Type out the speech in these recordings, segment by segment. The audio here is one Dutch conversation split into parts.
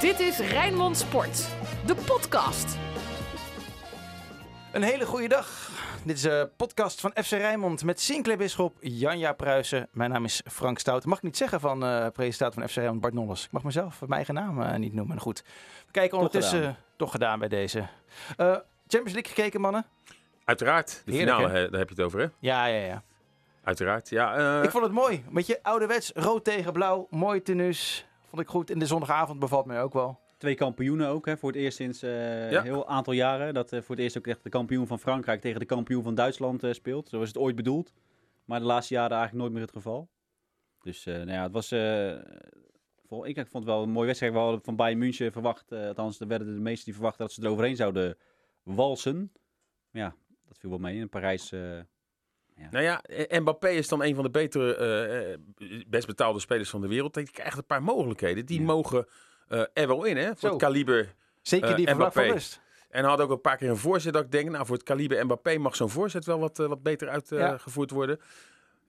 Dit is Rijnmond Sport, de podcast. Een hele goede dag. Dit is een podcast van FC Rijnmond met Sinclair Bisschop, Janja Pruisen. Mijn naam is Frank Stout. Mag ik niet zeggen van uh, presentator van FC Rijnmond Bart Nolles. Ik mag mezelf mijn eigen naam uh, niet noemen. Goed, we kijken ondertussen toch gedaan, toch gedaan bij deze. Uh, Champions League gekeken, mannen? Uiteraard. De Heerlijk, finale, daar heb je het over, hè? Ja, ja, ja. Uiteraard, ja. Ik vond het mooi. Een beetje ouderwets, rood tegen blauw, mooi tenus. Vond ik goed. In de zondagavond bevalt mij ook wel. Twee kampioenen ook, hè, voor het eerst sinds uh, een heel aantal jaren. Dat uh, voor het eerst ook echt de kampioen van Frankrijk tegen de kampioen van Duitsland uh, speelt. Zo was het ooit bedoeld. Maar de laatste jaren eigenlijk nooit meer het geval. Dus nou ja, het was... Vol, ik vond het wel een mooie wedstrijd. We hadden van Bayern München verwacht, althans er werden de meesten die verwachten dat ze eroverheen zouden walsen. Maar ja, dat viel wel mee. In Parijs ja. Nou ja, Mbappé is dan een van de betere, uh, best betaalde spelers van de wereld. Die krijgt een paar mogelijkheden. Die mogen uh, er wel in, hè? Voor Zo. het kaliber Zeker die uh, Mbappé. Rust. En had ook een paar keer een voorzet dat ik denk, nou voor het kaliber Mbappé mag zo'n voorzet wel wat, wat beter uitgevoerd ja. worden.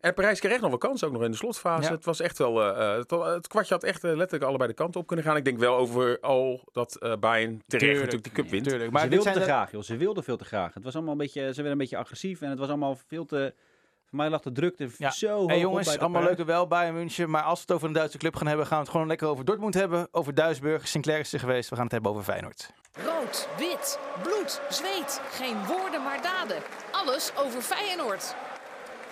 En Parijs kreeg echt nog wel kans, ook nog in de slotfase. Ja. Het was echt wel, het, het, kwartje had echt letterlijk allebei de kanten op kunnen gaan. Ik denk wel over al dat Bayern terecht tuurlijk, natuurlijk die cup wint. Tuurlijk, maar ze wilden te de... graag, joh. Ze wilden veel te graag. Het was allemaal een beetje, ze werden een beetje agressief en het was allemaal veel te voor mij lag de drukte ja. zo hoog hey jongens, allemaal leuk en wel bij München. Maar als we het over een Duitse club gaan hebben, gaan we het gewoon lekker over Dortmund hebben. Over Duisburg. Sinclair is er geweest. We gaan het hebben over Feyenoord. Rood, wit, bloed, zweet. Geen woorden maar daden. Alles over Feyenoord.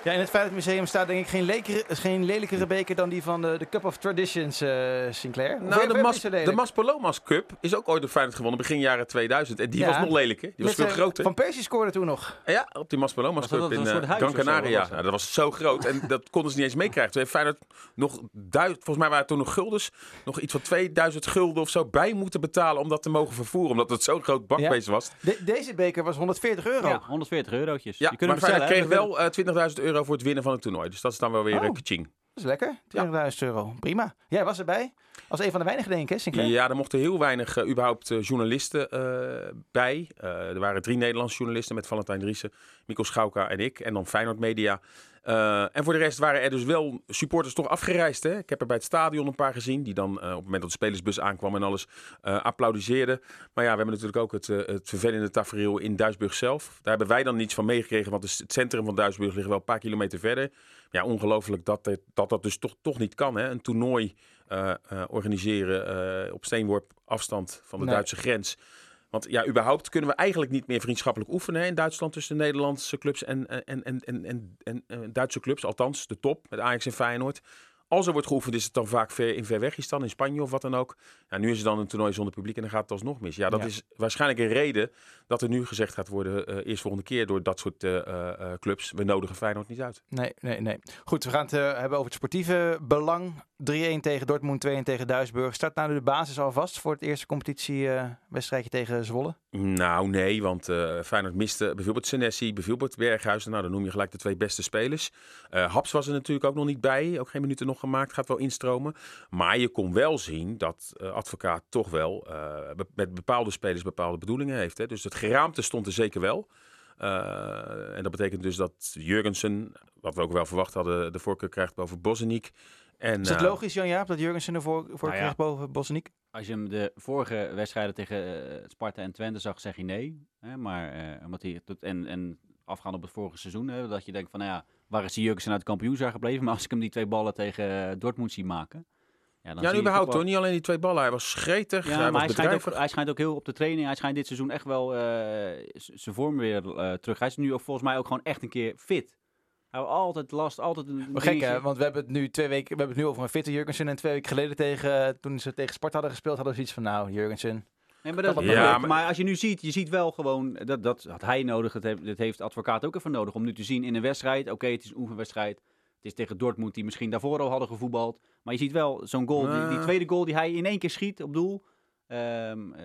Ja, in het Feyenoord staat denk ik geen, lekere, geen lelijkere beker dan die van de, de Cup of Traditions, uh, Sinclair. Nou, de, Mas, de Maspalomas Cup is ook ooit door Feyenoord gewonnen, begin jaren 2000. En die ja. was nog lelijker. Die was veel groter. Van Persie scoorde toen nog. Ja, op die Maspalomas Cup in uh, Gran Canaria. Nou, dat was zo groot en dat konden ze niet eens meekrijgen. Toen heeft Feyenoord nog, duizend, volgens mij waren het toen nog guldens, nog iets van 2000 gulden of zo bij moeten betalen om dat te mogen vervoeren. Omdat het zo'n groot bakbeest was. De, deze beker was 140 euro. Ja, 140 eurotjes. Ja, maar Feyenoord kreeg wel uh, 20.000 euro voor het winnen van het toernooi. Dus dat is dan wel weer oh. een kaching. Dat is lekker. 20.000 euro. Prima. Jij was erbij. Als een van de weinigen, denk ik, Sinclair? Ja, er mochten heel weinig uh, überhaupt uh, journalisten uh, bij. er waren drie Nederlandse journalisten met Valentijn Driessen, Mikkel Schauka en ik. En dan Feyenoord Media. En voor de rest waren er dus wel supporters toch afgereisd. Hè? Ik heb er bij het stadion een paar gezien. Die dan op het moment dat de spelersbus aankwam en alles applaudisseerden. Maar ja, we hebben natuurlijk ook het, het vervelende tafereel in Duisburg zelf. Daar hebben wij dan niets van meegekregen. Want het centrum van Duisburg ligt wel een paar kilometer verder. Ja, ongelooflijk dat, dat dat dus toch, toch niet kan. Hè? Een toernooi uh, uh, organiseren uh, op steenworp afstand van de nee. Duitse grens. Want ja, überhaupt kunnen we eigenlijk niet meer vriendschappelijk oefenen in Duitsland tussen de Nederlandse clubs en, en, en, en, en, en Duitse clubs. Althans, de top met Ajax en Feyenoord. Als er wordt geoefend, is het dan vaak ver, in ver weg is dan in Spanje of wat dan ook. Ja, nu is het dan een toernooi zonder publiek en dan gaat het alsnog mis. Ja, dat ja. is waarschijnlijk een reden dat er nu gezegd gaat worden, uh, eerst volgende keer door dat soort uh, uh, clubs, we nodigen Feyenoord niet uit. Nee, nee, nee. Goed, we gaan het hebben over het sportieve belang. 3-1 tegen Dortmund, 2-1 tegen Duisburg. Staat nou de basis al vast voor het eerste competitiewedstrijdje tegen Zwolle? Nou, nee, want Feyenoord miste bijvoorbeeld Senesi, bijvoorbeeld Berghuizen. Nou, dan noem je gelijk de twee beste spelers. Haps was er natuurlijk ook nog niet bij. Ook geen minuten nog gemaakt. Gaat wel instromen. Maar je kon wel zien dat uh, advocaat toch wel be met bepaalde spelers bepaalde bedoelingen heeft. Hè. Dus het geraamte stond er zeker wel. en dat betekent dus dat Jurgensen, wat we ook wel verwacht hadden, de voorkeur krijgt boven Bosniek. En, is het logisch, Jan-Jaap, dat Jurgensen ervoor voor nou ja. krijgt boven Bosniek? Als je hem de vorige wedstrijden tegen uh, Sparta en Twente zag, zeg je nee. Hè? Maar uh, omdat hij en, en afgaan op het vorige seizoen, hè, dat je denkt van, nou ja, waar is die Jurgensen uit het kampioensjaar gebleven? Maar als ik hem die twee ballen tegen uh, Dortmund zie maken... Ja, dan ja überhaupt hoor. Niet alleen die twee ballen. Hij was gretig, ja, hij maar hij schijnt, ook, hij schijnt ook heel op de training. Hij schijnt dit seizoen echt wel zijn vorm weer terug. Hij is nu ook volgens mij ook gewoon echt een keer fit. Hou altijd last, altijd een. Maar gek hè, want we hebben het nu twee weken, we hebben het nu over een fitte Jurgensen en twee weken geleden tegen, toen ze tegen Sport hadden gespeeld, hadden ze iets van nou Jurgensen. Nee, maar, dat, ja, maar, maar, als je nu ziet, je ziet wel gewoon, dat, dat had hij nodig, dat heeft, dat heeft de advocaat ook even nodig, om nu te zien in een wedstrijd, oké, okay, het is een oefenwedstrijd, het is tegen Dortmund, die misschien daarvoor al hadden gevoetbald, maar je ziet wel zo'n goal, die, die, tweede goal die hij in één keer schiet op doel, um, uh,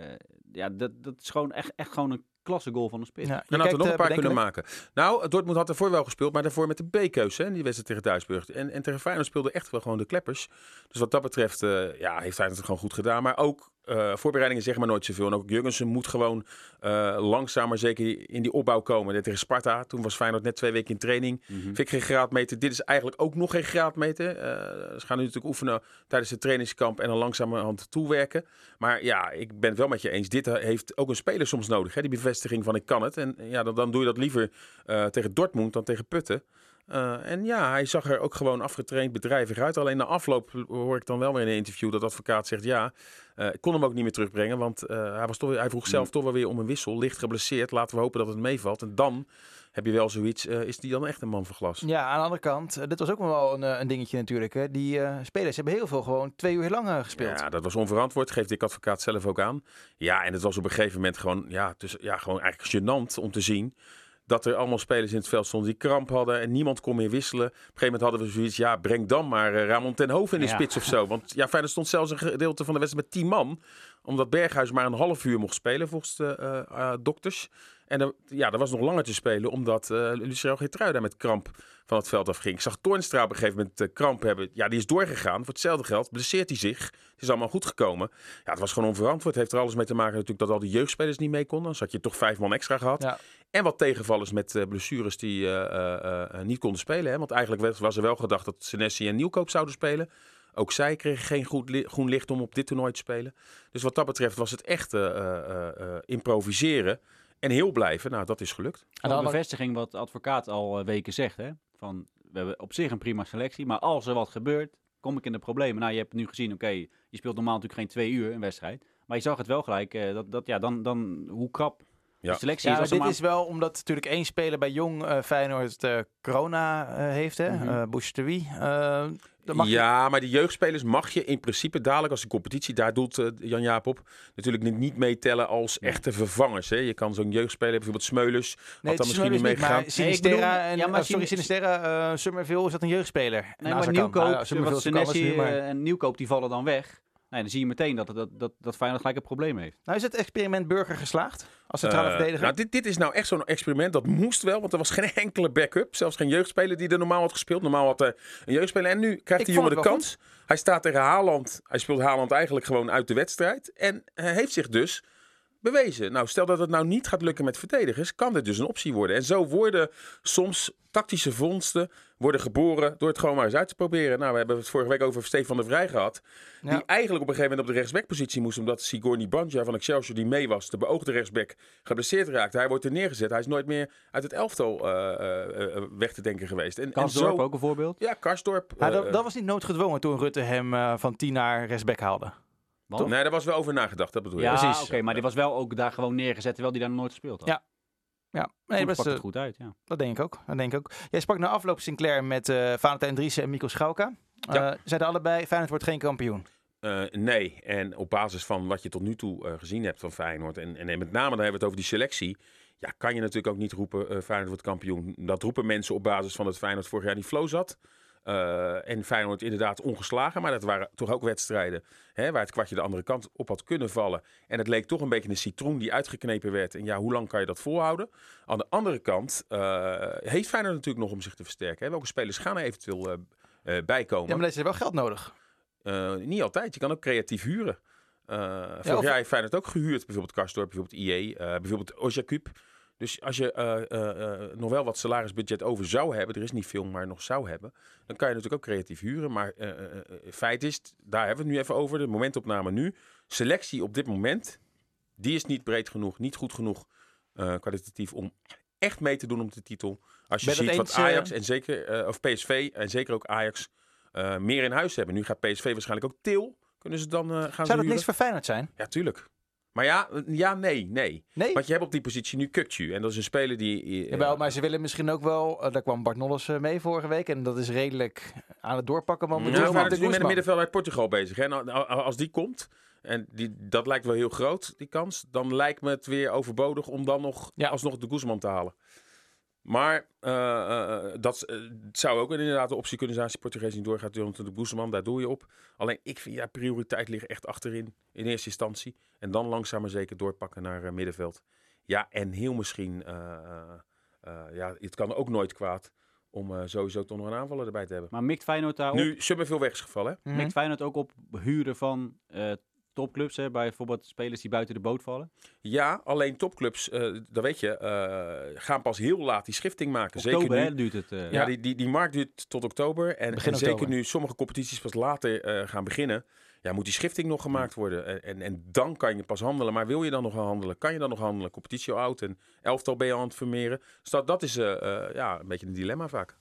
ja, dat, dat is gewoon echt, echt gewoon een klasse goal van de spits. Ja, dan had er nog een paar kunnen maken. Nou, Dortmund had ervoor wel gespeeld, maar daarvoor met de B-keuze. Die wedstrijd tegen Duisburg. En, en tegen Feyenoord speelde echt wel gewoon de kleppers. Dus wat dat betreft, uh, ja, heeft hij het gewoon goed gedaan. Maar ook uh, voorbereidingen zeg maar nooit zoveel. En ook Jurgensen moet gewoon uh, langzaam maar zeker in die opbouw komen. Net tegen Sparta, toen was Feyenoord net twee weken in training. Mm -hmm. Vind ik geen graadmeter. Dit is eigenlijk ook nog geen graadmeter. Uh, ze gaan nu natuurlijk oefenen tijdens het trainingskamp en dan langzamerhand toewerken. Maar ja, ik ben het wel met je eens. Dit heeft ook een speler soms nodig. Hè? Die bevestiging van ik kan het. En ja, dan, dan doe je dat liever tegen Dortmund dan tegen Putten. Uh, en ja, hij zag er ook gewoon afgetraind bedrijvig uit. Alleen na afloop hoor ik dan wel weer in een interview dat de advocaat zegt: ja, uh, ik kon hem ook niet meer terugbrengen. Want uh, hij, was toch, hij vroeg zelf mm. toch wel weer om een wissel. Licht geblesseerd. Laten we hopen dat het meevalt. En dan heb je wel zoiets. is die dan echt een man van glas? Ja, aan de andere kant, dit was ook wel een, een dingetje natuurlijk. Hè. Die spelers hebben heel veel gewoon twee uur lang gespeeld. Ja, dat was onverantwoord. Geeft ik advocaat zelf ook aan. Ja, en het was op een gegeven moment gewoon, ja, tussen, ja, gewoon eigenlijk gênant om te zien dat er allemaal spelers in het veld stonden die kramp hadden en niemand kon meer wisselen. Op een gegeven moment hadden we zoiets, ja, breng dan maar uh, Ramon ten Hoven in de spits of zo. Want ja, Feyenoord stond zelfs een gedeelte van de wedstrijd met 10 man, omdat Berghuis maar een half uur mocht spelen volgens de uh, dokters. En er, ja, er was nog langer te spelen, omdat uh, Luciano Geertruida met kramp van het veld afging. Ik zag Toornstra op een gegeven moment uh, kramp hebben. Ja, die is doorgegaan. Voor hetzelfde geld blesseert hij zich. Het is allemaal goed gekomen. Ja, het was gewoon onverantwoord. Het heeft er alles mee te maken natuurlijk dat al die jeugdspelers niet mee konden. Dan had je toch vijf man extra gehad. Ja. En wat tegenvallers met uh, blessures die niet konden spelen. Hè? Want eigenlijk was er wel gedacht dat Senesi en Nieuwkoop zouden spelen. Ook zij kregen geen goed li groen licht om op dit toernooi te spelen. Dus wat dat betreft was het echt improviseren. En heel blijven, nou dat is gelukt. En de bevestiging wat de advocaat al weken zegt, hè? Van, we hebben op zich een prima selectie, maar als er wat gebeurt, kom ik in de problemen. Nou, je hebt nu gezien, oké, je speelt normaal natuurlijk geen twee uur een wedstrijd. Maar je zag het wel gelijk, uh, dat, dat, ja, dan, dan hoe krap ja. de selectie ja, is. dit is wel omdat natuurlijk één speler bij Jong uh, Feyenoord uh, corona heeft, hè? Mm -hmm. uh, ja, maar die jeugdspelers mag je in principe dadelijk, als de competitie, daar doet uh, Jan Jaap op, natuurlijk niet, niet meetellen als echte vervangers. Hè. Je kan zo'n jeugdspeler, bijvoorbeeld Smeulers, nee, had dan misschien niet meegegaan. Sinisterra en, ja, maar uh, sorry, Sinisterra, uh, Summerville is dat een jeugdspeler. Nee, maar Nieuwkoop, ja, Senesi en Nieuwkoop, die vallen dan weg. Nee, dan zie je meteen dat, dat, dat, dat Feyenoord gelijk een probleem heeft. Nou, is het experiment Burger geslaagd als centrale uh, verdediger? Nou, dit, dit is nou echt zo'n experiment. Dat moest wel, want er was geen enkele backup. Zelfs geen jeugdspeler die er normaal had gespeeld. Normaal had hij een jeugdspeler. En nu krijgt die jongen de kans. Goed. Hij staat tegen Haaland. Hij speelt Haaland eigenlijk gewoon uit de wedstrijd. En hij heeft zich dus bewezen. Nou, stel dat het nou niet gaat lukken met verdedigers, kan dit dus een optie worden. En zo worden soms tactische vondsten worden geboren door het gewoon maar eens uit te proberen. Nou, we hebben het vorige week over Stefan de Vrij gehad. Ja. Die eigenlijk op een gegeven moment op de rechtsbackpositie moest, omdat Sigourney Banja van Excelsior, die mee was, de beoogde rechtsback, geblesseerd raakte. Hij wordt er neergezet. Hij is nooit meer uit het elftal uh, uh, weg te denken geweest. En, Karsdorp en zo... ook een voorbeeld? Ja, Karsdorp. Ja, dat, dat, was niet noodgedwongen toen Rutte hem van 10 naar rechtsback haalde. Wat? Nee, daar was wel over nagedacht, dat bedoel je. Ja, precies. oké, maar die was wel ook daar gewoon neergezet, terwijl die daar nooit gespeeld had. Ja. Ja, nee, dat pakt het goed uit, ja. Dat denk ik ook. Dat denk ik ook. Jij sprak na afloop Sinclair met uh, Valentijn Driessen en Mikkel Schauka. Ja. Uh, zeiden allebei, Feyenoord wordt geen kampioen. Uh, nee, en op basis van wat je tot nu toe uh, gezien hebt van Feyenoord... En, en, met name dan hebben we het over die selectie... Ja, kan je natuurlijk ook niet roepen, uh, Feyenoord wordt kampioen. Dat roepen mensen op basis van dat Feyenoord vorig jaar die flow zat... Uh, en Feyenoord inderdaad ongeslagen. Maar dat waren toch ook wedstrijden hè, waar het kwartje de andere kant op had kunnen vallen. En het leek toch een beetje een citroen die uitgeknepen werd. En ja, hoe lang kan je dat volhouden? Aan de andere kant uh, heeft Feyenoord natuurlijk nog om zich te versterken. Hè? Welke spelers gaan er eventueel uh, bijkomen? Ja, maar deze hebben wel geld nodig. niet altijd. Je kan ook creatief huren. vorig ja, of... jaar heeft Feyenoord ook gehuurd. Bijvoorbeeld Karsdorp, bijvoorbeeld IE, bijvoorbeeld Ojakub. Dus als je uh, uh, uh, nog wel wat salarisbudget over zou hebben, er is niet veel, maar nog zou hebben, dan kan je natuurlijk ook creatief huren. Maar feit is, daar hebben we het nu even over, de momentopname nu. Selectie op dit moment, die is niet breed genoeg, niet goed genoeg kwalitatief om echt mee te doen om de titel. Als je ziet wat Ajax en zeker, of PSV en zeker ook Ajax meer in huis hebben. Nu gaat PSV waarschijnlijk ook Til. Kunnen ze dan gaan Zou dat niks verfijnd zijn? Ja, tuurlijk. Maar ja, ja nee, nee, nee. Want je hebt op die positie nu Kukcu. En dat is een speler die... Uh, Jawel, maar ze willen misschien ook wel... Uh, daar kwam Bart Nolles mee vorige week. En dat is redelijk aan het doorpakken. Maar ja, we zijn nu met een middenveld uit Portugal bezig. Hè? Nou, als die komt... En die, dat lijkt wel heel groot, die kans. Dan lijkt me het weer overbodig om dan nog ja. alsnog de Guzman te halen. Maar uh, uh, dat zou ook inderdaad de optie kunnen zijn als Portugees niet doorgaat. Jonathan de Boezeman, daar doe je op. Alleen ik vind ja, prioriteit ligt echt achterin in eerste instantie. En dan langzaam maar zeker doorpakken naar middenveld. Ja, en heel misschien, ja, het kan ook nooit kwaad om sowieso toch nog een aanvaller erbij te hebben. Maar mikt Feyenoord daarop? Nu Summerville weg is gevallen. Hè? Mm -hmm. Mikt Feyenoord ook op huren van topclubs, hè, bij bijvoorbeeld spelers die buiten de boot vallen? Ja, alleen topclubs, uh, dat weet je, uh, gaan pas heel laat die schifting maken. Oktober, zeker nu, hè, duurt het. Uh, ja, Die, die, die markt duurt tot oktober. En, en zeker nu sommige competities pas later gaan beginnen, ja, moet die schifting nog gemaakt worden. En, en, en, dan kan je pas handelen. Maar wil je dan nog handelen? Kan je dan nog handelen? Competitie oud en elftal ben je aan het vermeren. Dus dat, dat is ja, een beetje een dilemma vaak.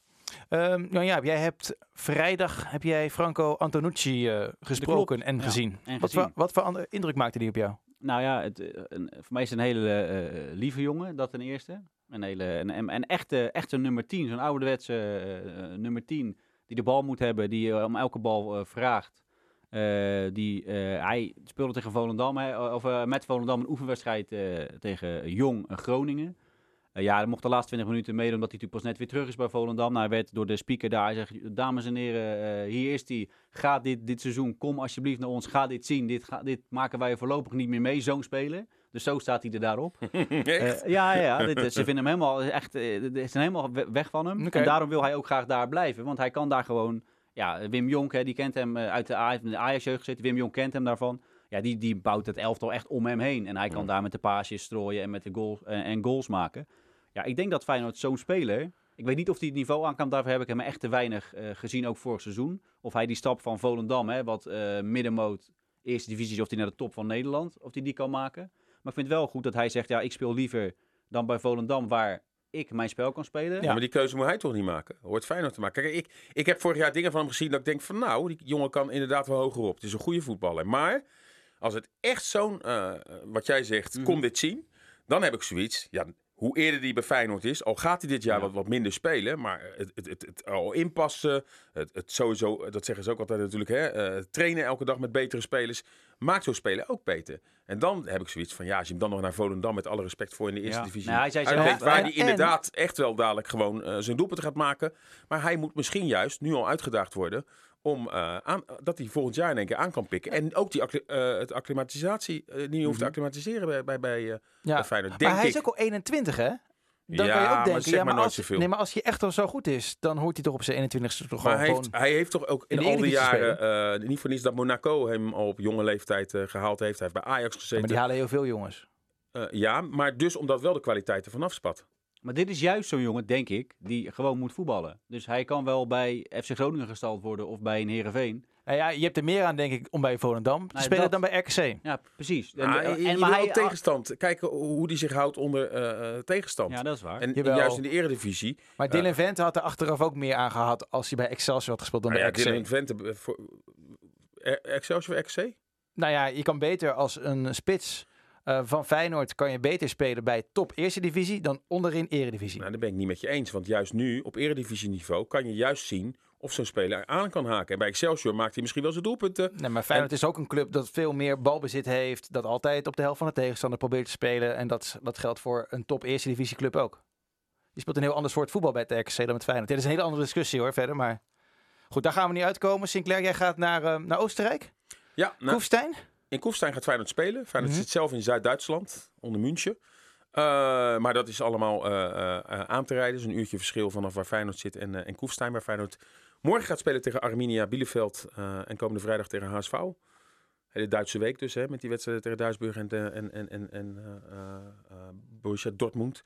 Um, nou ja, jij hebt vrijdag heb jij Franco Antonucci uh, gesproken en, gezien. en wat, gezien. Voor, wat voor indruk maakte die op jou? Nou ja, het, een, voor mij is het een hele uh, lieve jongen, dat ten eerste. Een, hele, een echte, echte nummer 10, zo'n ouderwetse nummer 10, die de bal moet hebben, die om elke bal vraagt. die, hij speelde tegen Volendam, hè, of met Volendam een oefenwedstrijd tegen Jong Groningen. Uh, ja, hij mocht de laatste 20 minuten meedoen omdat hij natuurlijk pas net weer terug is bij Volendam. Nou, hij werd door de speaker daar, hij zegt, dames en heren, uh, hier is hij. Ga dit, dit seizoen, kom alsjeblieft naar ons, ga dit zien. Dit, ga, dit maken wij voorlopig niet meer mee, zo'n speler. Dus zo staat hij er daarop. uh, ja, ja, dit, ze vinden hem helemaal, echt, ze zijn helemaal weg van hem. Okay. En daarom wil hij ook graag daar blijven, want hij kan daar gewoon... Ja, Wim Jonk, hè, die kent hem uit de, Ajax-jeugd gezeten. Wim Jonk kent hem daarvan ja, die, die bouwt het elftal echt om hem heen. En hij kan daar met de paasjes strooien en met de goal, en goals maken. Ja, ik denk dat Feyenoord zo'n speler... Ik weet niet of hij het niveau aan kan. Daarvoor heb ik hem echt te weinig uh, gezien, ook vorig seizoen. Of hij die stap van Volendam, hè, wat uh, middenmoot, eerste divisie, of hij naar de top van Nederland, of hij die kan maken. Maar ik vind het wel goed dat hij zegt, ja, ik speel liever dan bij Volendam, waar ik mijn spel kan spelen. Ja, maar die keuze moet hij toch niet maken? Hoort Feyenoord te maken. Kijk, ik, ik heb vorig jaar dingen van hem gezien dat ik denk van, nou, die jongen kan inderdaad wel hoger op. Het is een goede voetballer. Maar als het echt zo'n, uh, wat jij zegt, mm -hmm. kom dit zien, dan heb ik zoiets, ja, hoe eerder die bij Feyenoord is, al gaat hij dit jaar ja. wat, wat minder spelen, maar het, het, het, het al inpassen, het, het sowieso, dat zeggen ze ook altijd natuurlijk, hè, uh, trainen elke dag met betere spelers, maakt zo'n speler ook beter. En dan heb ik zoiets van, ja, als je hem dan nog naar Volendam met alle respect voor in de eerste ja. divisie nou, hij zei uitlegt, waar hij inderdaad echt wel dadelijk gewoon uh, zijn doelpunt gaat maken, maar hij moet misschien juist nu al uitgedaagd worden om uh, aan, dat hij volgend jaar in één keer aan kan pikken. En ook die uh, het acclimatisatie uh, niet hoeft mm -hmm. te acclimatiseren bij, bij, bij, ja. bij Feyenoord, denk Maar hij ik. is ook al 21, hè? Dan ja, kan je ook maar denken, zeg ja, maar maar, als, zoveel. nee, maar als hij echt al zo goed is, dan hoort hij toch op zijn 21ste toch Maar gewoon... hij heeft, hij heeft toch ook in, in de al die jaren, niet voor niets dat Monaco hem al op jonge leeftijd gehaald heeft. Hij heeft bij Ajax Ja, gezeten. maar die halen heel veel jongens. Ja, maar dus omdat wel de kwaliteit ervan afspat. Maar dit is juist zo'n jongen, denk ik, die gewoon moet voetballen. Dus hij kan wel bij FC Groningen gestald worden of bij een Heerenveen. Nou ja, je hebt er meer aan, denk ik, om bij Volendam te Nou, spelen dat- dan bij RKC. Ja, precies. En, Ah, en- maar hij, tegenstand. Kijken hoe hij zich houdt onder eh, eh, tegenstand. Ja, dat is waar. en Jawel. juist in de eredivisie. Maar Dylan Vente had er achteraf ook meer aan gehad als hij bij Excelsior had gespeeld dan Nou bij ja, RKC. Dylan Vente... eh, voor- eh, Excelsior XC? Nou ja, je kan beter als een spits eh, van Feyenoord kan je beter spelen bij top eerste divisie dan onderin eredivisie. Nou, daar ben ik niet met je eens. Want juist nu, op eredivisieniveau, kan je juist zien of zo'n speler aan kan haken. En bij Excelsior maakt hij misschien wel zijn doelpunten. Nee, maar Feyenoord is ook een club dat veel meer balbezit heeft. Dat altijd op de helft van de tegenstander probeert te spelen. En dat, dat geldt voor een top eerste divisie club ook. Je speelt een heel ander soort voetbal bij het RKC dan met Feyenoord. Dit is een hele andere discussie hoor, verder. Maar goed, daar gaan we niet uitkomen. Sinclair, jij gaat naar, eh, naar Oostenrijk. Ja, nou, Koefstein. In Koefstein gaat Feyenoord spelen. Feyenoord Mhm. zit zelf in Zuid-Duitsland, onder München. Eh, maar dat is allemaal eh, eh, aan te rijden. Dus een uurtje verschil vanaf waar Feyenoord zit en, en Koefstein. Waar Feyenoord morgen gaat spelen tegen Arminia Bielefeld. en komende vrijdag tegen HSV. Hele Duitse week dus, hè, met die wedstrijden tegen Duisburg en, en, en, en, en Borussia Dortmund.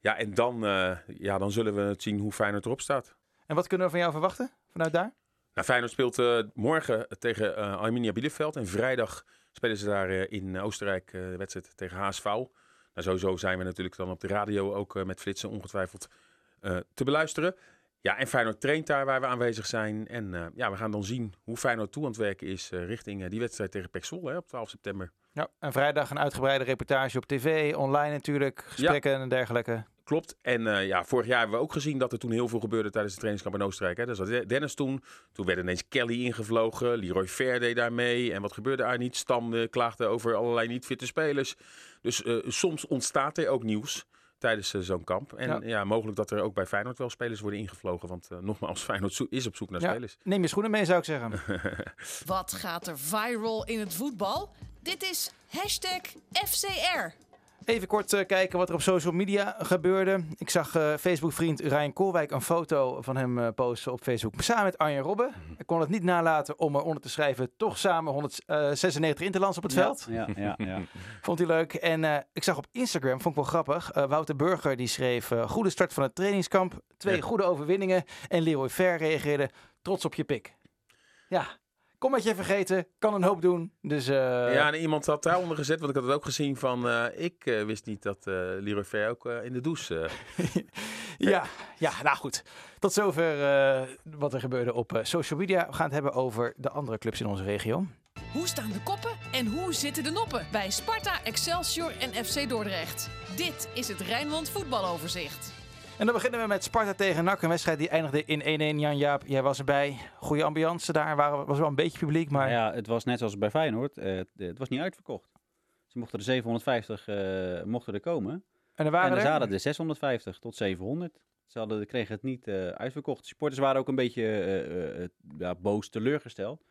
Ja, en dan, ja, dan zullen we zien hoe Feyenoord erop staat. En wat kunnen we van jou verwachten vanuit daar? Nou, Feyenoord speelt eh, morgen tegen eh, Arminia Bielefeld. En vrijdag spelen ze daar eh, in Oostenrijk de wedstrijd tegen HSV. Nou, sowieso zijn we natuurlijk dan op de radio ook met flitsen ongetwijfeld te beluisteren. Ja, en Feyenoord traint daar waar we aanwezig zijn. En ja, we gaan dan zien hoe Feyenoord toe aan het werken is richting die wedstrijd tegen hè, op 12 september. Ja, en vrijdag een uitgebreide reportage op tv, online natuurlijk, gesprekken en dergelijke. Klopt. En eh, ja, vorig jaar hebben we ook gezien dat er toen heel veel gebeurde tijdens de trainingskamp in Oostenrijk. Hè. Dus dat Dennis toen. Toen werd ineens Kelly ingevlogen. Leroy Ver deed daar mee. En wat gebeurde daar niet? Stam eh, klaagde over allerlei niet fitte spelers. Dus eh, soms ontstaat er ook nieuws tijdens zo'n kamp. En Ja. ja. mogelijk dat er ook bij Feyenoord wel spelers worden ingevlogen. Want eh, nogmaals, Feyenoord is op zoek naar Ja. spelers. Neem je schoenen mee, zou ik zeggen. Wat gaat er viral in het voetbal? Dit is hashtag FCR. Even kort uh, kijken wat er op social media gebeurde. Ik zag uh, Facebook-vriend Ryan Koolwijk een foto van hem uh, posten op Facebook samen met Arjen Robben. Mhm. Ik kon het niet nalaten om eronder te schrijven, toch samen 196 interlands op het ja, veld. Ja, ja, ja. vond hij leuk. En ik zag op Instagram, vond ik wel grappig, Wouter Burger die schreef, goede start van het trainingskamp, twee goede overwinningen. En Leroy Ver reageerde, trots op je pik. Ja, kommetje vergeten, kan een hoop doen. Dus, uh... Ja, en iemand had daaronder gezet, want ik had het ook gezien van... Uh, ik uh, wist niet dat uh, Leroy ook in de douche... ja, ja, nou goed. Tot zover wat er gebeurde op social media. We gaan het hebben over de andere clubs in onze regio. Hoe staan de koppen en hoe zitten de noppen bij Sparta, Excelsior en FC Dordrecht? Dit is het Rijnmond voetbaloverzicht. En dan beginnen we met Sparta tegen NAC. Een wedstrijd die eindigde in 1-1. Jan-Jaap, jij was erbij. Goede ambiance daar. Waren, was wel een beetje publiek, maar... Ja, het was net zoals bij Feyenoord. Uh, het was niet uitverkocht. Ze mochten er 750 uh, mochten er komen. En er waren en er, er? zaten er 650 tot 700. Ze hadden, kregen het niet uh, uitverkocht. De supporters waren ook een beetje ja, boos teleurgesteld.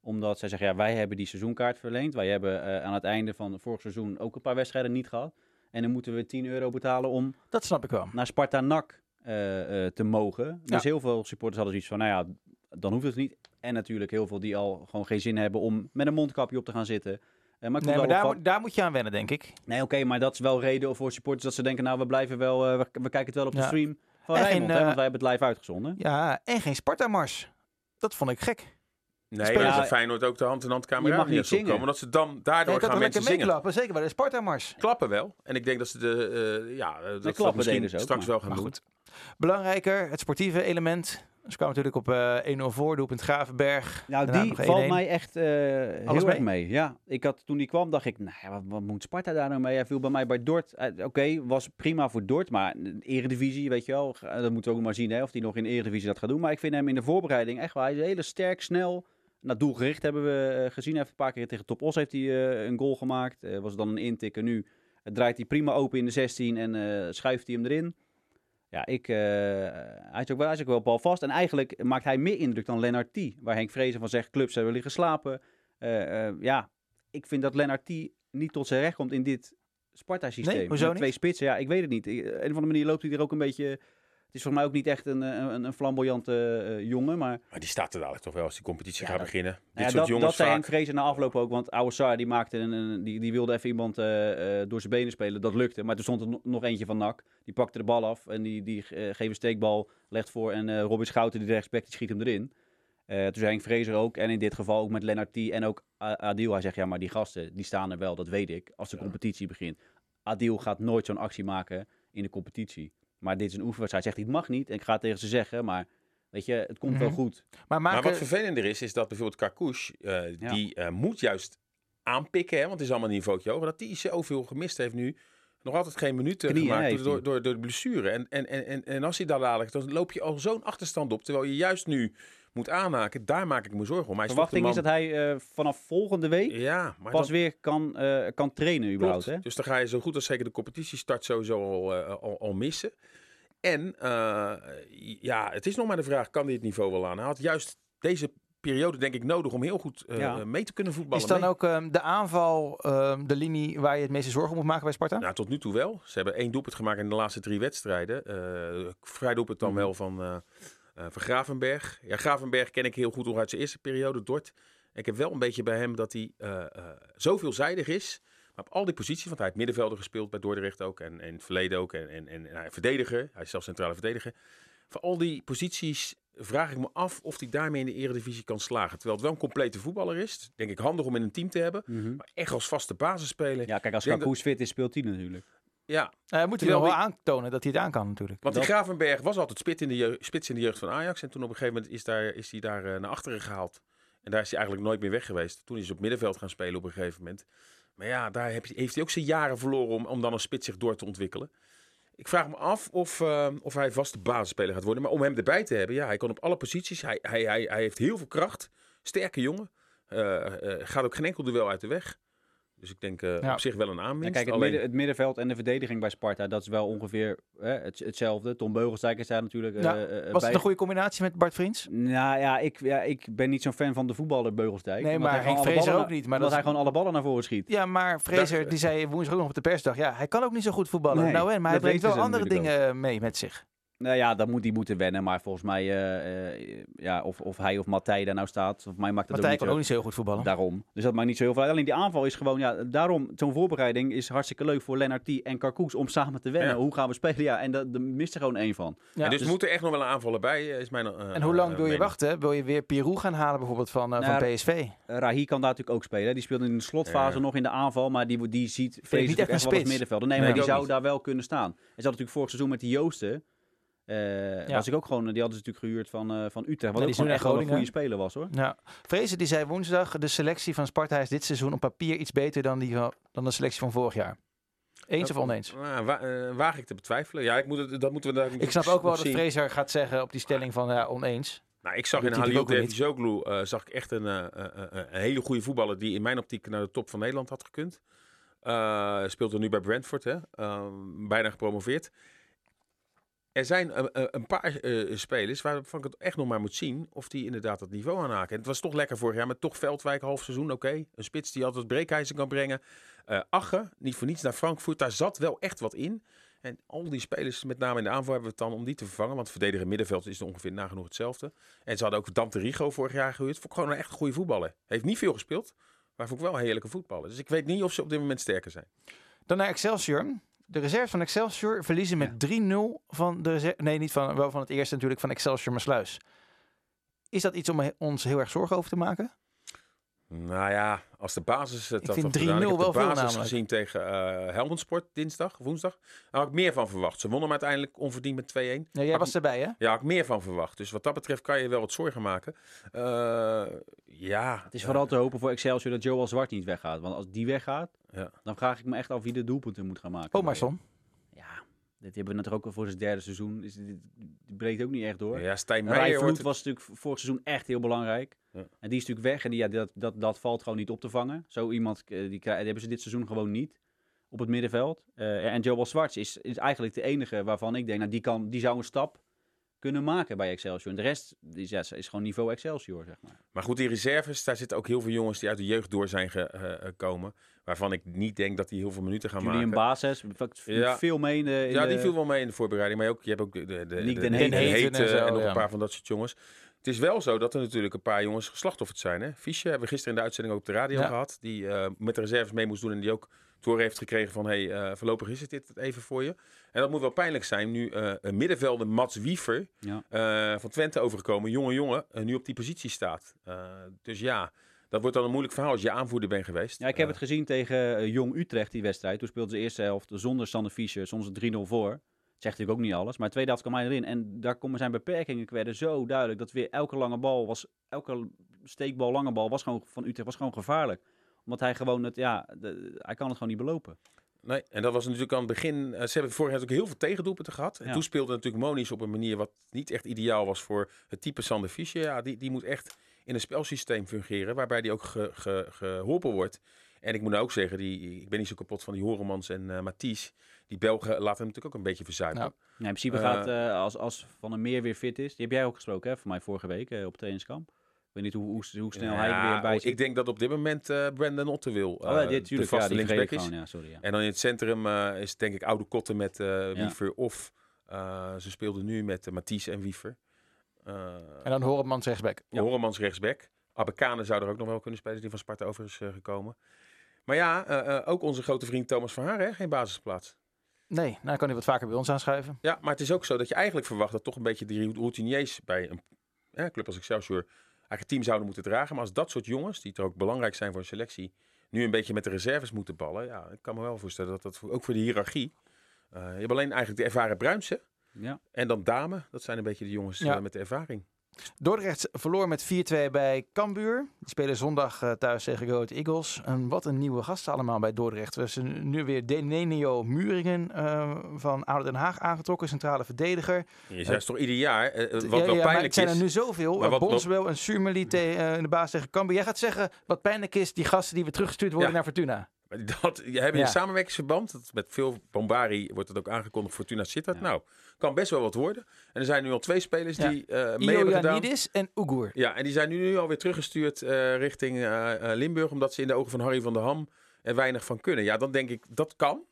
Omdat zij zeggen, ja, wij hebben die seizoenkaart verleend. Wij hebben aan het einde van vorig seizoen ook een paar wedstrijden niet gehad. En dan moeten we 10 euro betalen om dat snap ik wel. naar Sparta NAC uh, uh, te mogen. Dus heel veel supporters hadden zoiets van, nou ja, dan hoeft het niet. En natuurlijk heel veel die al gewoon geen zin hebben om met een mondkapje op te gaan zitten. Uh, maar, nee, maar daar, van... daar, moet je aan wennen, denk ik. Nee, oké, okay, maar dat is wel reden voor supporters dat ze denken, nou, we blijven wel, we, we, kijken het wel op de ja. stream van Rijnmond, hè, want wij hebben het live uitgezonden. Ja, en geen Sparta-mars. Dat vond ik gek. Nee, maar dat is Feyenoord ook de hand in hand camera mag niet zingen. Komen, omdat ze dan daardoor nee, gaan mensen zingen. Meeklappen, zeker bij de Sparta-mars. Klappen wel. En ik denk dat ze de, uh, ja, dat, dat klappen misschien dus ook, straks maar, wel gaan maar doen. Goed. Belangrijker, het sportieve element. Ze kwamen natuurlijk op uh, 1-0 voor, doelpunt Gravenberg. Nou, Daarna die nog 1-1. valt mij echt uh, heel Alles erg mee? mee. Ja, ik had, toen die kwam, dacht ik, nou, ja, wat, wat moet Sparta daar nou mee? Hij viel bij mij bij Dort. Uh, Oké, okay, was prima voor Dort, maar eredivisie, weet je wel. Dat moeten we ook maar zien, hè, of hij nog in de eredivisie dat gaat doen. Maar ik vind hem in de voorbereiding echt wel, hij is heel sterk, snel... Nou, doelgericht hebben we uh, gezien. Heeft een paar keer tegen Top Os heeft hij uh, een goal gemaakt. Uh, was dan een intikker. Nu draait hij prima open in de 16 en schuift hij hem erin. Ja, ik, hij, is ook wel, hij is ook wel balvast. En eigenlijk maakt hij meer indruk dan Lennart T. Waar Henk Vrezen van zegt, clubs hebben liggen slapen. ja, ik vind dat Lennart T. niet tot zijn recht komt in dit Sparta-systeem. Nee, twee spitsen, ja, ik weet het niet. Op een of andere manier loopt hij er ook een beetje... Het is voor mij ook niet echt een, een, een flamboyante uh, jongen, maar... Maar die staat er dadelijk toch wel als die competitie ja, gaat beginnen. Dit ja, soort dat, jongens dat vaak... Henk Vrezen na afloop ook, want Ouassar die maakte een, een, die, die wilde even iemand uh, uh, door zijn benen spelen. Dat lukte, maar toen stond er nog eentje van NAC. Die pakte de bal af en die, die geeft een steekbal, legt voor en Robin Schouten die rechtsback die schiet hem erin. toen zei Henk Vrezer ook, en in dit geval ook met Lennart T. en ook Adil. Hij zegt, ja, maar die gasten, die staan er wel, dat weet ik, als de ja. competitie begint. Adil gaat nooit zo'n actie maken in de competitie. Maar dit is een oefenwedstrijd. Zegt hij, het mag niet. En ik ga het tegen ze zeggen, maar weet je, het komt mm -hmm. wel goed. Maar, maken... maar, wat vervelender is, is dat bijvoorbeeld Karkouche, uh, ja. die uh, moet juist aanpikken, hè, want het is allemaal een niveautje hoger, dat die zoveel gemist heeft nu. Nog altijd geen minuten Knieën gemaakt door, door, door de blessure. En, en, en, en als hij daar dadelijk, dan loop je al zo'n achterstand op. Terwijl je juist nu moet aanhaken. Daar maak ik me zorgen om. Hij De verwachting is, is dat hij uh, vanaf volgende week ja, maar pas dan, weer kan, uh, kan trainen überhaupt. Hè? Dus dan ga je zo goed als zeker de competitiestart sowieso al, uh, al, al missen. En uh, ja, het is nog maar de vraag, kan hij het niveau wel aan? Hij had juist deze periode denk ik nodig om heel goed uh, Ja. mee te kunnen voetballen. Is dan mee. ook ehm, de aanval ehm, de linie waar je het meeste zorgen om moet maken bij Sparta? Nou, tot nu toe wel. Ze hebben één doelpunt gemaakt in de laatste drie wedstrijden. Uh, vrij doelpunt dan Mhm. wel van, uh, van Gravenberg. Ja, Gravenberg ken ik heel goed nog uit zijn eerste periode, Dort. Ik heb wel een beetje bij hem dat hij uh, uh, zo veelzijdig is. Maar op al die posities, want hij heeft middenvelder gespeeld bij Dordrecht ook. En, in het verleden ook. En, en, en, hij verdediger. Hij is zelfs centrale verdediger. Voor al die posities vraag ik me af of hij daarmee in de eredivisie kan slagen. Terwijl het wel een complete voetballer is. Denk ik handig om in een team te hebben. Mhm. Maar echt als vaste basis spelen. Ja, kijk, als Kakoes fit is, speelt hij natuurlijk. Ja, Uh, moet hij wel die- aantonen dat hij het aan kan natuurlijk. want Dat- die Gravenberg was altijd spits in, de jeugd, spits in de jeugd van Ajax. En toen op een gegeven moment is, daar, is hij daar eh, naar achteren gehaald. En daar is hij eigenlijk nooit meer weg geweest. Toen is hij op middenveld gaan spelen op een gegeven moment. Maar ja, daar heb heeft hij ook zijn jaren verloren om, om dan een spits zich door te ontwikkelen. Ik vraag me af of, eh, of hij vaste basisspeler gaat worden. Maar om hem erbij te hebben, ja, hij kan op alle posities. Hij, hij, hij, hij heeft heel veel kracht. Sterke jongen. Eh, eh, gaat ook geen enkel duel uit de weg. Dus ik denk uh, op zich wel een aanwinst. kijk, het, Alleen... midden, het, middenveld en de verdediging bij Sparta, dat is wel ongeveer het, hetzelfde. Tom Beugelsdijk is daar natuurlijk ja, uh, Was het een goede combinatie met Bart Vriends? Nou ja, ik, ja, ik ben niet zo'n fan van de voetballer Beugelsdijk. Nee, maar Henk Vrezer ook niet. Maar dat hij gewoon alle ballen naar voren schiet. Ja, maar Vrezer, die zei woensdag ook nog op de persdag, ja, hij kan ook niet zo goed voetballen. Nee, nou, en, maar hij brengt wel andere dingen mee met zich. Nou ja, dat moet hij moeten wennen. Maar volgens mij, uh, ja, of, of hij of Matthij daar nou staat. Of mij maakt het Matthij ook kan ook niet zo heel goed voetballen. Daarom. Dus dat maakt niet zo heel veel uit. Alleen die aanval is gewoon, ja, daarom, zo'n voorbereiding is hartstikke leuk voor Lennart T en Karkoes om samen te wennen. Hoe gaan we spelen? Ja, en daar mist er gewoon één van. Ja. dus, dus moet er echt nog wel een aanvaller bij, is mijn uh, En hoe lang wil je wachten? Wil je weer Pirou gaan halen bijvoorbeeld van, uh, nou, van PSV? Rahi kan daar natuurlijk ook spelen. Die speelde in de slotfase nog in de aanval, maar die, die ziet vrees niet echt, echt wel als middenvelder. Nee, maar die zou daar wel kunnen staan. En ze had natuurlijk vorig seizoen met die Joosten uh, Was ik ook gewoon, die hadden ze natuurlijk gehuurd van, uh, van Utrecht. Wat ja, ook gewoon echt wel een goede speler was hoor. Ja. Vrezen die zei woensdag, de selectie van Sparta is dit seizoen op papier iets beter dan, die, dan de selectie van vorig jaar. Eens of oneens? Wa waag ik te betwijfelen. Ja, ik moet het, dat moeten we daar Ik snap ook wel dat Fraser gaat zeggen op die stelling van ja, oneens. Nou, ik zag in Halil Devizoglu uh, zag ik echt een, een hele goede voetballer die in mijn optiek naar de top van Nederland had gekund. speelt er nu bij Brentford, hè? bijna gepromoveerd. Er zijn een, eh, eh, een paar uh, spelers waarvan ik het echt nog maar moet zien of die inderdaad het niveau aanhaken. En het was toch lekker vorig jaar met toch Veldwijk half seizoen. Oké, een spits die altijd breekijzer kan brengen. Uh, Ache, niet voor niets naar Frankfurt. Daar zat wel echt wat in. En al die spelers, met name in de aanval, hebben we het dan om die te vervangen. Want verdedigen middenveld is ongeveer nagenoeg hetzelfde. En ze hadden ook Dante Rigo vorig jaar gehuurd. Vond gewoon een echt goede voetballer. Heeft niet veel gespeeld, maar vond wel heerlijke voetballer. Dus ik weet niet of ze op dit moment sterker zijn. Dan naar Excelsior de reserve van Excelsior verliezen met 3-0 van de reserve. Nee, niet van, wel van het eerste natuurlijk van Excelsior Maasluis. Is dat iets om ons heel erg zorgen over te maken? Nou ja, als de basis het ik vind 3-0 wel de basis gezien tegen uh, Helmond Sport dinsdag, woensdag. Daar had ik meer van verwacht. Ze wonnen maar uiteindelijk onverdiend met 2-1. Nee, jij was erbij, hè? Ja, had ik meer van verwacht. Dus wat dat betreft kan je wel wat zorgen maken. Uh, ja. Het is vooral te hopen voor Excelsior dat Joel Zwart niet weggaat. Want als die weggaat, ja. dan vraag ik me echt af wie de doelpunten moet gaan maken. Oh, maar Son. Dit hebben we natuurlijk ook al voor zijn derde seizoen. Is dit, breekt ook niet echt door. Ja, Stijn Meijer wordt... was natuurlijk vorig seizoen echt heel belangrijk. Ja. En die is natuurlijk weg. En die, ja, dat, dat, dat valt gewoon niet op te vangen. Zo iemand, eh, die, die hebben ze dit seizoen gewoon niet op het middenveld. Uh, en Joel Zwarts is, is eigenlijk de enige waarvan ik denk, nou, die, kan, die zou een stap kunnen maken bij Excelsior. En de rest is, ja, is gewoon niveau Excelsior, zeg maar. Maar goed, die reserves, daar zitten ook heel veel jongens die uit de jeugd door zijn gekomen. Uh, waarvan ik niet denk dat die heel veel minuten gaan Julian maken. Basis, ja. veel mee in de... In ja, die viel wel mee in de voorbereiding. Maar ook, je hebt ook de, de, de, de, de Hete en, en, nog een paar van dat soort jongens. Het is wel zo dat er natuurlijk een paar jongens geslachtofferd zijn. Hè? Fische hebben we gisteren in de uitzending ook op de radio gehad. Die uh, met de reserves mee moest doen en die ook Toren heeft gekregen van, hey, uh, voorlopig is het dit even voor je. En dat moet wel pijnlijk zijn. Nu uh, een middenvelder Mats Wiever ja. van Twente overgekomen, jonge jongen, nu op die positie staat. dus ja, dat wordt dan een moeilijk verhaal als je aanvoerder bent geweest. Ja, ik heb het gezien tegen Jong Utrecht, die wedstrijd. Toen speelden ze de eerste helft zonder Sander Fischer, soms 3-0 voor. Zegt natuurlijk ook niet alles. Maar tweede helft kwam hij erin. En daar komen zijn beperkingen werden zo duidelijk. Dat weer elke lange bal was, elke steekbal, lange bal was gewoon van Utrecht was gewoon gevaarlijk omdat hij gewoon het, ja, hij kan het gewoon niet belopen. Nee, en dat was natuurlijk aan het begin. Uh, ze hebben vorig jaar ook heel veel tegendoelpunten gehad. En toen speelde natuurlijk Moniz op een manier wat niet echt ideaal was voor het type Sander Fischer. Ja, die, die moet echt in een spelsysteem fungeren waarbij die ook ge, ge, geholpen wordt. En ik moet nou ook zeggen, die, ik ben niet zo kapot van die Horemans en uh, Mathies. Die Belgen laten hem natuurlijk ook een beetje verzuipen. Nou, in principe uh, gaat, uh, als, als Van der Meer weer fit is. Die heb jij ook gesproken, hè, voor mij vorige week op trainingskamp weet niet hoe, hoe, hoe snel hij weer bij zit. Ik denk dat op dit moment uh, Brandon Otte wil. Uh, oh, dit, de vaste ja, linksback is. ja, sorry, ja. En dan in het centrum uh, is denk ik Oude Kotten met Wiever. Of ze speelden nu met Mathies en Wiever. en dan Horemans rechtsback. Ja, Horemans rechtsback. Abekane zou er ook nog wel kunnen spelen, die van Sparta over is gekomen. Maar ja, ook onze grote vriend Thomas van Haar, hè? geen basisplaats. Nee, nou kan hij wat vaker bij ons aanschuiven. Ja, maar het is ook zo dat je eigenlijk verwacht dat toch een beetje die routiniers bij een club als Excelsior eigenlijk het team zouden moeten dragen. Maar als dat soort jongens, die er ook belangrijk zijn voor een selectie, nu een beetje met de reserves moeten ballen. Ja, ik kan me wel voorstellen dat dat ook voor de hiërarchie. Uh, je hebt alleen eigenlijk de ervaren Bruinsen. Ja. En dan Dame, dat zijn een beetje de jongens ja. uh, met de ervaring. Dordrecht verloor met 4-2 bij Cambuur. Die spelen zondag uh, thuis tegen Grote Eagles. En wat een nieuwe gasten allemaal bij Dordrecht. We zijn nu weer Denenio Muringen uh, van Oude Den Haag aangetrokken, centrale verdediger. Je zegt toch ieder jaar, uh, wat ja, wel ja, pijnlijk het zijn er nu zoveel. Maar wat, Bonswell en in de baas tegen Cambuur. Jij gaat zeggen, wat pijnlijk is, die gasten die weer teruggestuurd worden ja. naar Fortuna. Dat, je hebt Ja. een samenwerkingsverband. Dat met veel bombari wordt het ook aangekondigd. Fortuna Sittard. Ja. Nou, kan best wel wat worden. En er zijn nu al twee spelers Ja. die eh mee hebben gedaan. En Ugur. Ja, en die zijn nu alweer teruggestuurd eh, richting eh, Limburg. Omdat ze in de ogen van Harry van der Ham er weinig van kunnen. Ja, dan denk ik, dat kan.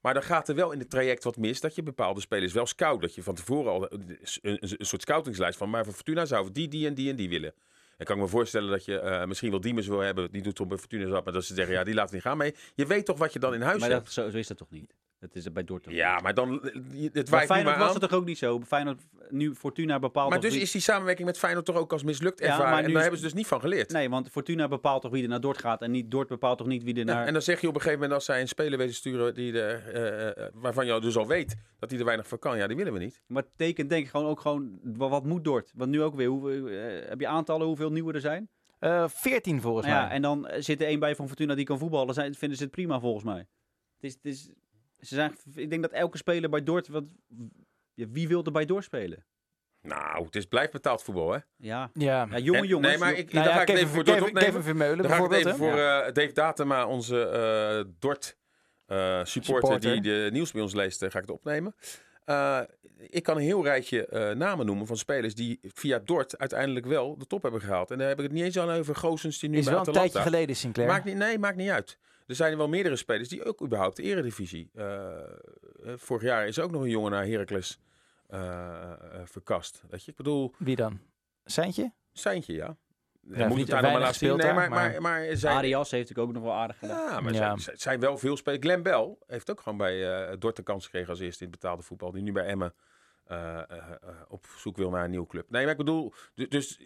Maar dan gaat er wel in het traject wat mis dat je bepaalde spelers wel scout. Dat je van tevoren al een, een, een soort scoutingslijst van. Maar voor Fortuna zou die, die en die en die willen. En kan ik me voorstellen dat je eh, misschien wel Diemers wil hebben. Die doet op bij Fortuna zat. Maar dat ze zeggen, ja, die laten we niet gaan mee. Je weet toch wat je dan in huis Maar hebt. dat, zo, zo is dat toch niet? Dat is bij Dortmund. Ja, maar dan... Het niet Feyenoord maar was aan. het toch ook niet zo? Feyenoord, nu Fortuna bepaalt Maar dus wie- is die samenwerking met Feyenoord toch ook als mislukt Ja, ervaren. maar en daar is- hebben ze dus niet van geleerd. Nee, want Fortuna bepaalt toch wie er naar Dort gaat. En niet Dort bepaalt toch niet wie er Ja, naar... en dan zeg je op een gegeven moment als zij een speler weten sturen die er, eh, eh, waarvan je dus al weet dat hij er weinig van kan. Ja, die willen we niet. Maar het tekent denk ik gewoon ook gewoon... Wat, moet Dort? Want nu ook weer. Hoeveel, eh, heb je aantallen hoeveel nieuwe er zijn? Eh 14 volgens ja, mij. en dan eh, zit er één bij van Fortuna die kan voetballen. Zijn, vinden ze het prima volgens mij. Het is, het is, ze zijn, ik denk dat elke speler bij Dort... Wat, wie wil er bij Dort spelen? Nou, het is blijft betaald voetbal, hè? Ja, ja. ja jonge En- jongens. Nee, maar ik, Nou dan ja, ga ik even voor Dort Kevin, opnemen. Kevin Vermeulen Dan ga ik even hè? voor eh, Dave Datema, onze eh, Dort eh, supporter, Supporter. die de nieuws bij ons leest, eh, ga ik het opnemen. Eh, ik kan een heel rijtje eh, namen noemen van spelers die via Dort uiteindelijk wel de top hebben gehaald. En daar heb ik het niet eens al over Goossens die nu Is bij wel een Atalanta. tijdje geleden, Sinclair. Maakt niet, nee, maakt niet uit. Er zijn wel meerdere spelers die ook überhaupt de eredivisie. eh, eh, vorig jaar is ook nog een jongen naar Heracles eh, eh, verkast. Weet je, ik bedoel, Wie dan? Seintje? Seintje, ja. Ja, moet niet het daar nog maar laten zien. Nee, maar, maar, maar, zijn, Arias heeft natuurlijk ook nog wel aardig gedaan. ja, maar Ja. Zijn, zijn- zijn wel veel spelers. Glenn Bell heeft ook gewoon bij eh Dort de kans gekregen als eerste in het betaalde voetbal. Die nu bij Emmen eh, eh, eh, op zoek wil naar een nieuwe club. Nee, maar ik bedoel, du- dus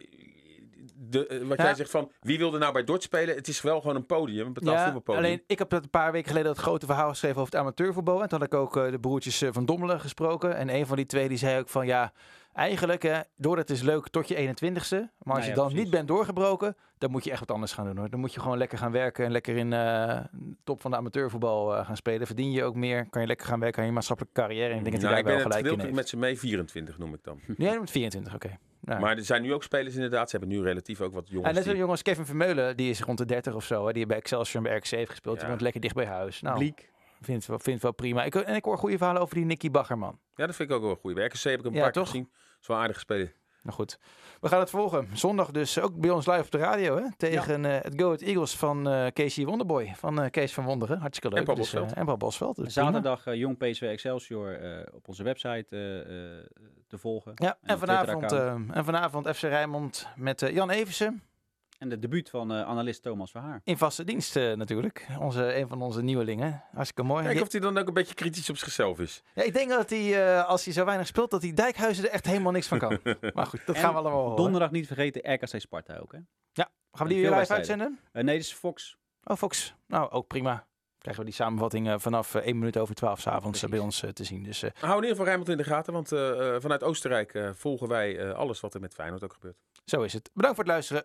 de, eh, wat Ja. jij zegt van wie wilde nou bij Dort spelen? Het is wel gewoon een podium, een betaald Ja, voetbalpodium. alleen ik heb dat een paar weken geleden dat grote verhaal geschreven over het amateurvoetbal. En toen had ik ook eh, de broertjes eh, van Dommelen gesproken. En een van die twee die zei ook van ja, eigenlijk hè, doordat is leuk tot je 21ste. Maar als Nou je dan precies. niet bent doorgebroken, dan moet je echt wat anders gaan doen hoor. Dan moet je gewoon lekker gaan werken en lekker in eh top van de amateurvoetbal eh, gaan spelen. Verdien je ook meer, kan je lekker gaan werken aan je maatschappelijke carrière. En ik denk dat Nou, hij daar ben wel het gelijk in heeft. met ze mee 24 noem ik dan. Nee, met 24, oké. Maar er zijn nu ook spelers inderdaad. Ze hebben nu relatief ook wat en jongens. net zo'n die- jongens, Kevin Vermeulen, die is rond de 30 of zo. Hè, die bij Excelsior en bij RKC heeft gespeeld. Die woont lekker dicht bij huis. Nou, Bliek. Vind het wel, vind wel prima. Ik, en ik hoor goede verhalen over die Nicky Baggerman. Ja, dat vind ik ook wel goed. Bij RKC heb ik hem een Ja, paar toch? gezien. Dat is wel speler. Nou goed, we gaan het volgen. Zondag dus ook bij ons live op de radio. Hè? Tegen eh, het Go Ahead Eagles van eh Casey Wonderboy. Van eh, Kees van Wonderen. Hartstikke leuk. En Paul Dus, Bosveld. en Paul Bosveld. Dus. Zaterdag Jong PSV Excelsior op onze website te volgen. Ja, en vanavond, en vanavond FC Rijnmond met Jan Eversen. En de debuut van eh, analist Thomas Verhaar. In vaste dienst eh, natuurlijk. Onze, een van onze nieuwelingen. Hartstikke mooi. Kijk Ja, of hij dan ook een beetje kritisch op zichzelf is. ja, ik denk dat hij, eh, als hij zo weinig speelt, dat hij Dijkhuizen er echt helemaal niks van kan. maar goed, dat En gaan we allemaal horen. Donderdag niet vergeten RKC Sparta ook. Hè? Gaan we die weer live uitzenden? Eh, nee, dit is Fox. Oh, Fox. Nou, ook prima. Krijgen we die samenvatting eh, vanaf eh, 1 minuut over 12 s'avonds uh, bij ons te zien. Dus eh, Hou in ieder geval Rijnmond in de gaten. Want vanuit Oostenrijk eh, volgen wij eh, alles wat er met Feyenoord ook gebeurt. zo is het. Bedankt voor het luisteren.